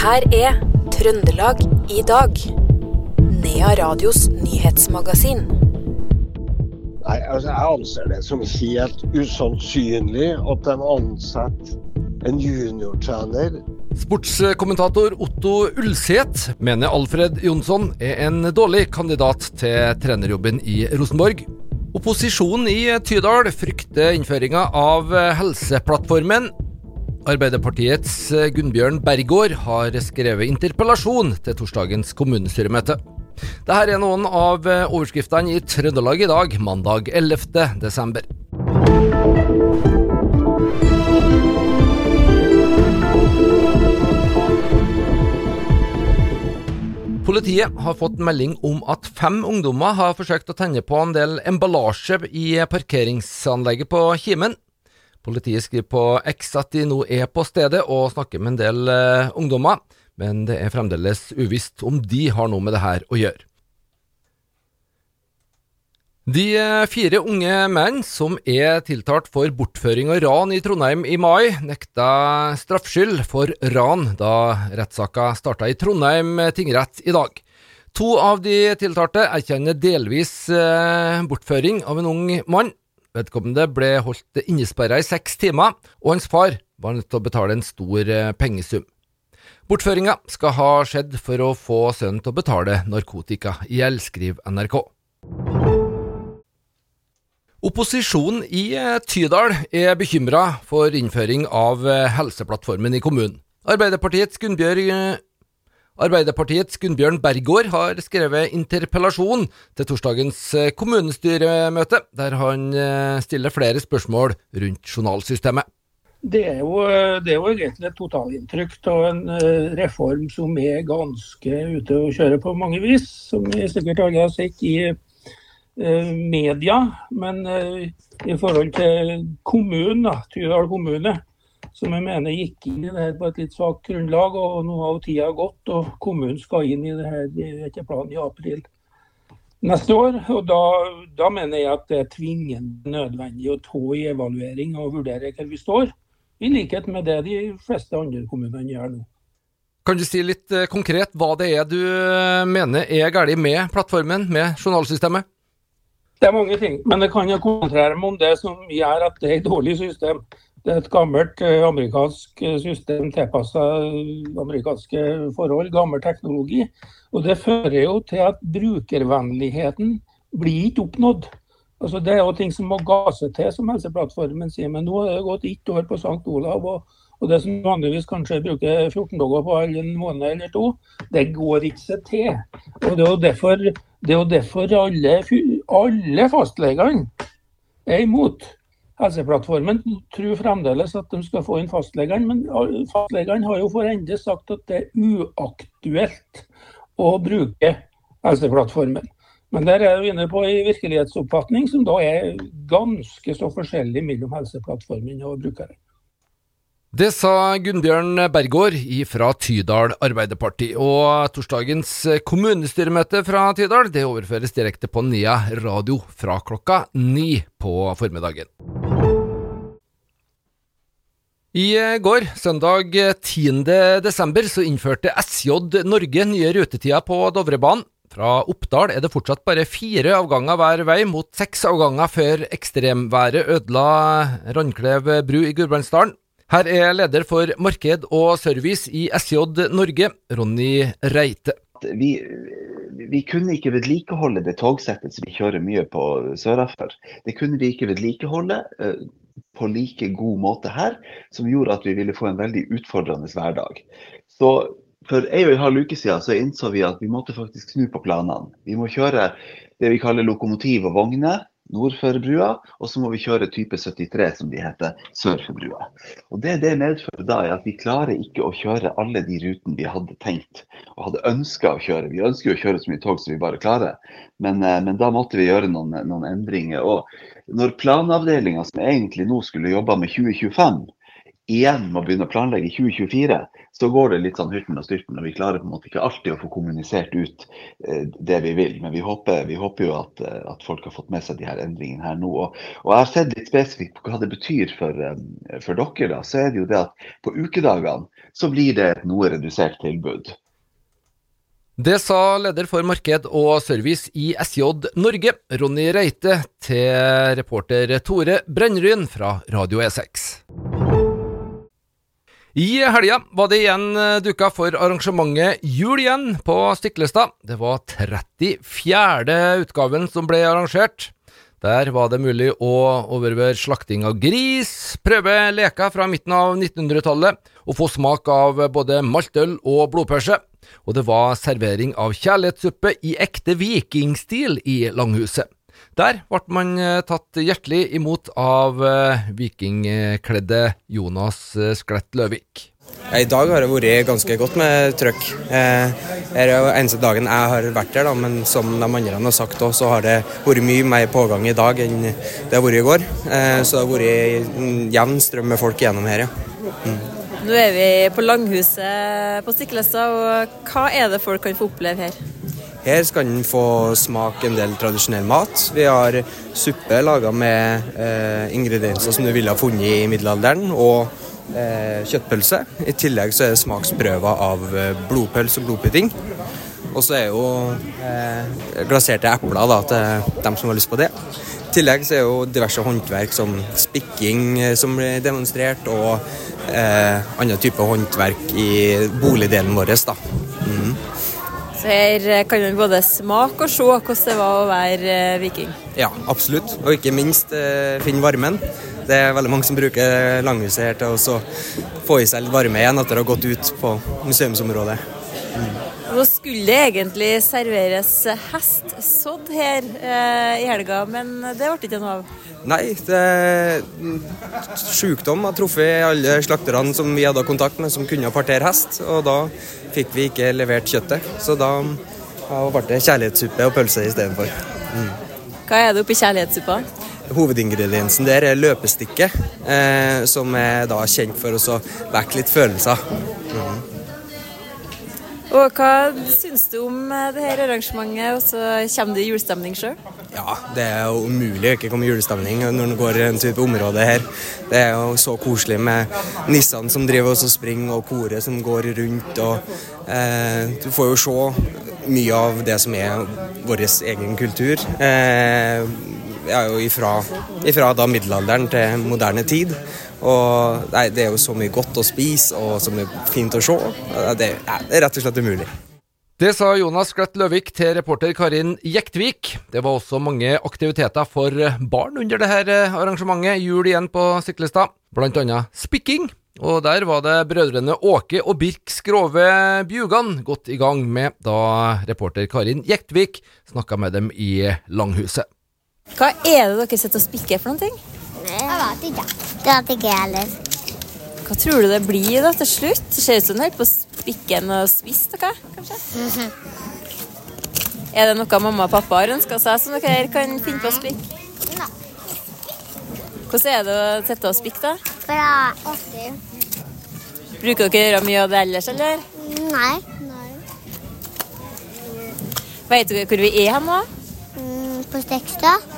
her er Trøndelag i dag. Nea Radios nyhetsmagasin. Nei, altså Jeg anser det som helt usannsynlig at en ansetter en juniortrener Sportskommentator Otto Ulseth mener Alfred Jonsson er en dårlig kandidat til trenerjobben i Rosenborg. Opposisjonen i Tydal frykter innføringa av Helseplattformen. Arbeiderpartiets Gunnbjørn Bergård har skrevet interpellasjon til torsdagens kommunestyremøte. Dette er noen av overskriftene i Trøndelag i dag, mandag 11. desember. Politiet har fått melding om at fem ungdommer har forsøkt å tenne på en del emballasje i parkeringsanlegget på Kimen. Politiet skriver på X at de nå er på stedet og snakker med en del uh, ungdommer, men det er fremdeles uvisst om de har noe med det her å gjøre. De fire unge menn som er tiltalt for bortføring og ran i Trondheim i mai, nekta straffskyld for ran da rettssaka starta i Trondheim tingrett i dag. To av de tiltalte erkjenner delvis eh, bortføring av en ung mann. Vedkommende ble holdt innesperra i seks timer, og hans far var nødt til å betale en stor eh, pengesum. Bortføringa skal ha skjedd for å få sønnen til å betale narkotika gjeld, skriver NRK. Opposisjonen i Tydal er bekymra for innføring av Helseplattformen i kommunen. Arbeiderpartiets Gunnbjørn, Arbeiderpartiets Gunnbjørn Bergård har skrevet interpellasjon til torsdagens kommunestyremøte, der han stiller flere spørsmål rundt journalsystemet. Det er, jo, det er jo egentlig et totalinntrykk av en reform som er ganske ute å kjøre på mange vis. Som vi sikkert alle har sett i media, men i forhold til kommunen, da, Tydal kommune, som jeg mener gikk inn i det her på et litt svakt grunnlag, og nå har tida gått, og kommunen skal inn i det her etter planen i april neste år. og da, da, mener jeg at det er tvingende nødvendig å ta i evaluering og vurdere hvor vi står, i likhet med det de fleste andre kommunene gjør nå. Kan du si litt konkret hva det er du mener er galt med plattformen, med journalsystemet? Det er mange ting, men det kan jeg konsentrere meg om det som gjør at det er et dårlig system. Det er et gammelt uh, amerikansk system tilpassa amerikanske forhold, gammel teknologi. Og Det fører jo til at brukervennligheten blir ikke oppnådd. Altså Det er jo ting som må gase til, som Helseplattformen sier. Men nå har det gått ett år på St. Olav, og, og det som vanligvis kanskje bruker 14 dager på en måned eller to, det går ikke seg til. Og Det er jo derfor, det er jo derfor alle, alle fastlegene er imot. Helseplattformen tror fremdeles at de skal få inn fastlegene, men fastlegene har jo for ende sagt at det er uaktuelt å bruke Helseplattformen. Men der er vi inne på en virkelighetsoppfatning som da er ganske så forskjellig mellom Helseplattformen og brukeren. Det sa Gunnbjørn Bergård fra Tydal Arbeiderparti. Og torsdagens kommunestyremøte fra Tydal det overføres direkte på Nia radio fra klokka ni på formiddagen. I går, søndag 10. desember, så innførte SJ Norge nye rutetider på Dovrebanen. Fra Oppdal er det fortsatt bare fire avganger hver vei, mot seks avganger før ekstremværet ødela Randklev bru i Gudbrandsdalen. Her er leder for marked og service i SJ Norge, Ronny Reite. Vi, vi kunne ikke vedlikeholde det togsettet som vi kjører mye på sørafor. Det kunne vi ikke vedlikeholde uh, på like god måte her, som gjorde at vi ville få en veldig utfordrende hverdag. Så for ei og en halv uke siden så innså vi at vi måtte faktisk snu på planene. Vi må kjøre det vi kaller lokomotiv og vogner nord for brua, og så må vi kjøre type 73, som de heter, sør for brua. Og Det det medfører da, er at vi klarer ikke å kjøre alle de rutene vi hadde tenkt og hadde ønska å kjøre. Vi ønsker jo å kjøre så mye tog som vi bare klarer, men, men da måtte vi gjøre noen, noen endringer. Og når planavdelinga, som egentlig nå skulle jobba med 2025, igjen må begynne å planlegge i 2024, så går det litt sånn hurten og styrten. Og vi klarer på en måte ikke alltid å få kommunisert ut eh, det vi vil. Men vi håper, vi håper jo at, eh, at, folk har fått med seg de her endringene her nå. Og, og jeg har sett litt spesifikt på hva det betyr for, eh, for dere. da, Så er det jo det at på ukedagene så blir det et noe redusert tilbud. Det sa leder for marked og service i SJ Norge, Ronny Reite, til reporter Tore Brennryn fra Radio E6. I helga var det igjen duka for arrangementet Jul igjen på Stiklestad. Det var 34. utgaven som ble arrangert. Der var det mulig å overvære slakting av gris, prøve leker fra midten av 1900-tallet og få smak av både maltøl og blodpølse og det var servering av kjærlighetssuppe i ekte vikingstil i Langhuset. Der ble man eh, tatt hjertelig imot av eh, vikingkledde Jonas eh, Sklett Løvik. I dag har det vært ganske godt med trøkk. Det er jo eneste dagen jeg har vært der, da, men som de andre har sagt òg, så har det vært mye mer pågang i dag enn det har vært i går. Eh, så det har vært en jevn strøm med folk gjennom her, ja. Mm. Nå er vi på Langhuset på Stiklestad, og hva er det folk kan få oppleve her? Her skal en få smake en del tradisjonell mat. Vi har suppe laga med eh, ingredienser som du ville ha funnet i middelalderen, og eh, kjøttpølse. I tillegg så er det smaksprøver av eh, blodpølse og blodpudding. Og så er jo eh, glaserte epler da, til dem som har lyst på det. I tillegg så er jo diverse håndverk som spikking eh, som blir demonstrert, og eh, andre typer håndverk i boligdelen vår. da. Så her eh, kan man både smake og se hvordan det var å være eh, viking? Ja, absolutt. Og ikke minst eh, finne varmen. Det er veldig mange som bruker langhuset her til å få i seg litt varme igjen etter å ha gått ut på museumsområdet. Nå skulle det egentlig serveres hestsodd her eh, i helga, men det ble ikke noe av? Nei, det, sykdom har truffet alle slakterne som vi hadde kontakt med som kunne partere hest, og da fikk vi ikke levert kjøttet. Så da ble det kjærlighetssuppe og pølse istedenfor. Mm. Hva er det oppi kjærlighetssuppa? Hovedingrediensen der er løpestikke, eh, som er da kjent for å vekke litt følelser. Mm. Og Hva syns du om eh, det her arrangementet, og så kommer det julestemning sjøl? Ja, det er jo umulig å ikke komme julestemning når en går en tur på området her. Det er jo så koselig med nissene som driver og springer, og koret som går rundt. og eh, Du får jo se mye av det som er vår egen kultur. Eh, ja, jo ifra, ifra da middelalderen til moderne tid. Og nei, Det er jo så mye godt å spise og så mye fint å se. Det, det er rett og slett umulig. Det sa Jonas Sklett Løvik til reporter Karin Jektvik. Det var også mange aktiviteter for barn under dette arrangementet Jul igjen på Syklestad. blant annet spikking. Og der var det brødrene Åke og Birk Skrove Bjugan godt i gang med da reporter Karin Jektvik snakka med dem i Langhuset. Hva er det dere sitter og spikker for noen ting? Jeg vet ikke. Det vet ikke jeg heller. Hva tror du det blir da til slutt? Det ser ut som den holder på å spikke og spise noe, kanskje? Mm -hmm. Er det noe mamma og pappa har ønska seg som dere kan finne på å spikke? Nei. Hvordan er det å sitte og spikke, da? Bra. Artig. Bruker dere å gjøre mye av det ellers, eller? Nei. Nei. Vet dere hvor vi er hen nå? Mm, på Stekstad.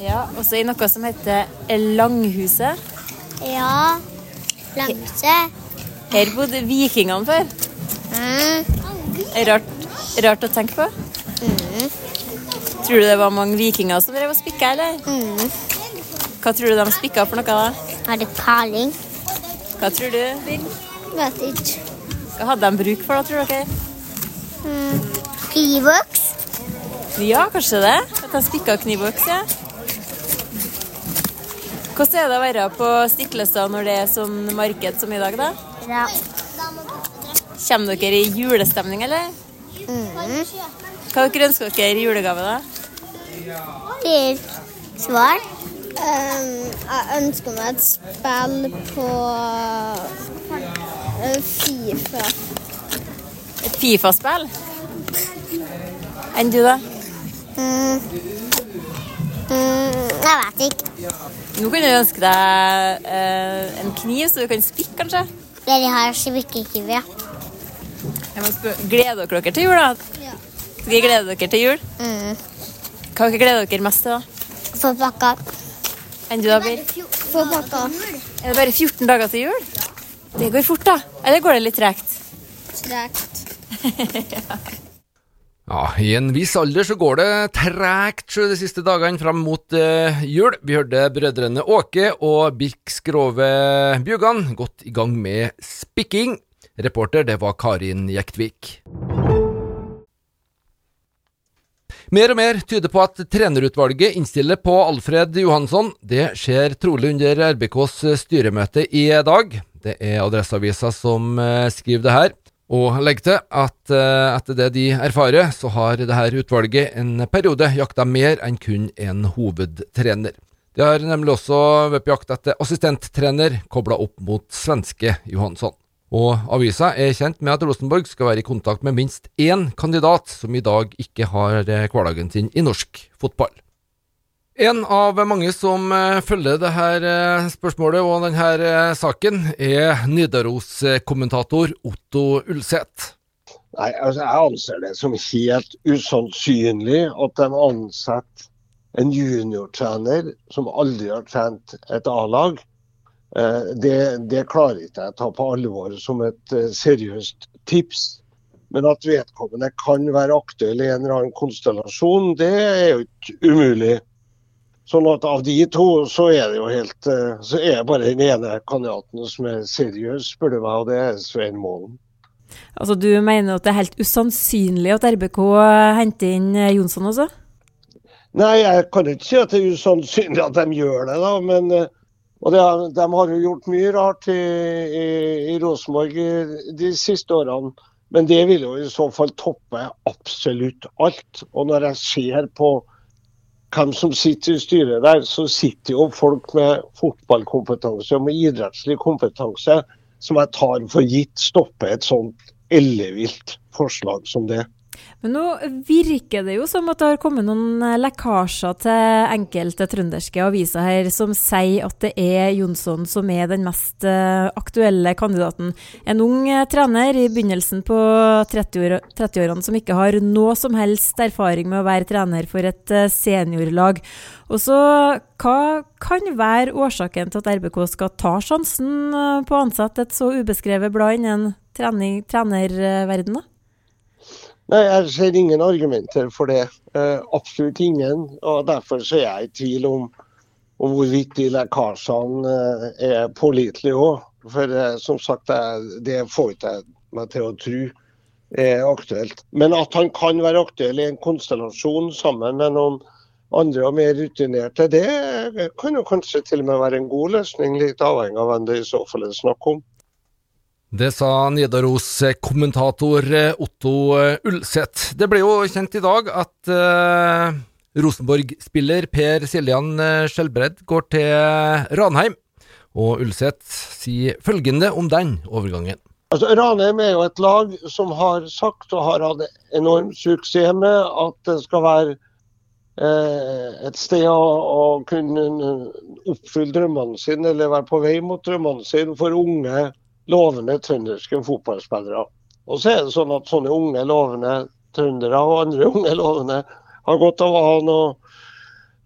Ja, og så i noe som heter Langhuset. Ja, Langhuset. Her bodde vikingene før. Mm. Rart, rart å tenke på. Mm. Tror du det var mange vikinger som drev og spikka, eller? Mm. Hva tror du de spikka for noe, da? Har det paling? Hva tror du, Bill? Vet ikke. Hva hadde de bruk for, da, tror dere? Mm. Knivøks? Ja, kanskje det. At de spikka knivøks, ja. Hvordan er det å være på Stiklestad når det er sånn marked som i dag, da? Ja. Kommer dere i julestemning, eller? Mm. Hva dere ønsker dere i julegave, da? Til svar? Um, jeg ønsker meg et spill på uh, Fifa. Et Fifa-spill? Enn du, da? Mm. Mm, jeg vet ikke. Nå kan du ønske deg eh, en kniv, så du kan spikke, kanskje? Dere har spikkekniv, ja. Jeg må spørre, Gleder dere dere til jul, da? Ja. Dere glede dere til jul? Mm. Hva dere gleder dere mest til, da? Få pakka. Enn du da, Bir? Få pakka. Er det bare 14 dager til jul? Det går fort, da. Eller går det litt tregt? Tregt. Ja, I en viss alder så går det tregt de siste dagene fram mot eh, jul. Vi hørte brødrene Åke og Birk Skrove Bjugan godt i gang med spikking. Reporter det var Karin Jektvik. Mer og mer tyder på at trenerutvalget innstiller på Alfred Johansson. Det skjer trolig under RBKs styremøte i dag. Det er Adresseavisa som eh, skriver det her. Og legg til at eh, etter det de erfarer, så har dette utvalget en periode jakta mer enn kun en hovedtrener. De har nemlig også vært på jakt etter assistenttrener kobla opp mot svenske Johansson. Og avisa er kjent med at Rosenborg skal være i kontakt med minst én kandidat som i dag ikke har eh, hverdagen sin i norsk fotball. En av mange som eh, følger det her spørsmålet og denne eh, saken, er Nidaros-kommentator Otto Ulseth. Nei, altså Jeg anser det som helt usannsynlig at de ansetter en juniortrener som aldri har trent et A-lag. Eh, Det, det klarer ikke jeg å ta på alvor som et eh, seriøst tips. Men at vedkommende kan være aktuell i en eller annen konstellasjon, det er jo ikke umulig. Sånn at av de to, så er det jo helt eh, Så er det bare den ene kandidaten som er seriøs, spør du meg, og det er Svein Målen. Altså, Du mener at det er helt usannsynlig at RBK henter inn eh, Jonsson også? Nei, jeg kan ikke si at det er usannsynlig at de gjør det, da. Men eh, og det, de har jo gjort mye rart i, i, i Rosenborg de siste årene. Men det vil jo i så fall toppe absolutt alt. Og når jeg ser på hvem som sitter i styret der, så sitter jo folk med fotballkompetanse og med idrettslig kompetanse som jeg tar for gitt stopper et sånt ellevilt forslag som det. Men nå virker det jo som at det har kommet noen eh, lekkasjer til enkelte trønderske aviser her som sier at det er Jonsson som er den mest eh, aktuelle kandidaten. En ung eh, trener i begynnelsen på 30-årene 30-årene som ikke har noe som helst erfaring med å være trener for et seniorlag. Og så, Hva kan være årsaken til at RBK skal ta sjansen på å ansette et så ubeskrevet blad innen trening, trenerverden da? Nei, jeg ser ingen argumenter for det. Eh, absolutt ingen. og Derfor så er jeg i tvil om, om hvorvidt de lekkasjene eh, er pålitelige òg. For eh, som sagt, det, det får ikke jeg meg til å tro er aktuelt. Men at han kan være aktuell i en konstellasjon sammen med noen andre og mer rutinerte, det kan jo kanskje til og med være en god løsning. Litt avhengig av hvem det i så fall er snakk om. Det sa Nidaros-kommentator eh, Otto eh, Ulseth. Det ble jo kjent i dag at eh, Rosenborg-spiller Per Siljan eh, Skjelbred går til Ranheim. Og Ulseth sier følgende om den overgangen. Altså, Ranheim er jo et lag som har sagt og har hatt enorm suksess med at det skal være eh, et sted å, å kunne oppfylle drømmene sine, eller være på vei mot drømmene sine for unge, lovende trønderske fotballspillere. Og så er det sånn at sånne unge, lovende trøndere og andre unge lovende har godt av å ha noen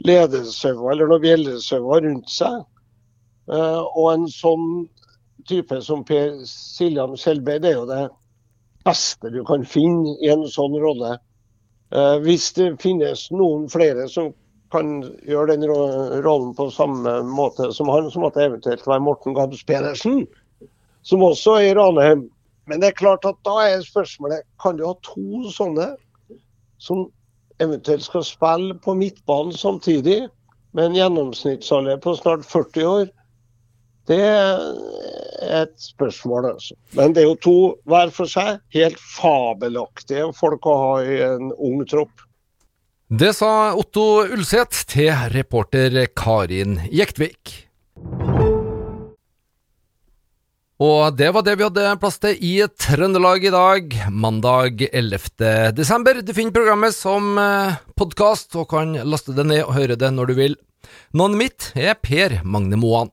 ledesauer eller noen bjellesauer rundt seg. Eh, og en sånn type som Per Siljan det er jo det beste du kan finne i en sånn rolle. Eh, hvis det finnes noen flere som kan gjøre den rollen på samme måte som han, så måtte det eventuelt være Morten Gabs Pedersen, som også er i Ranheim. Men det er klart at da er spørsmålet kan du ha to sånne som eventuelt skal spille på midtbanen samtidig, med en gjennomsnittsalder på snart 40 år. Det er et spørsmål, altså. Men det er jo to hver for seg helt fabelaktige folk å ha i en ung tropp. Det sa Otto Ulseth til reporter Karin Jektvik. Og det var det vi hadde plass til i Trøndelag i dag, mandag 11. desember. Du finner programmet som podkast og kan laste det ned og høre det når du vil. Navnet mitt er Per Magne Moan.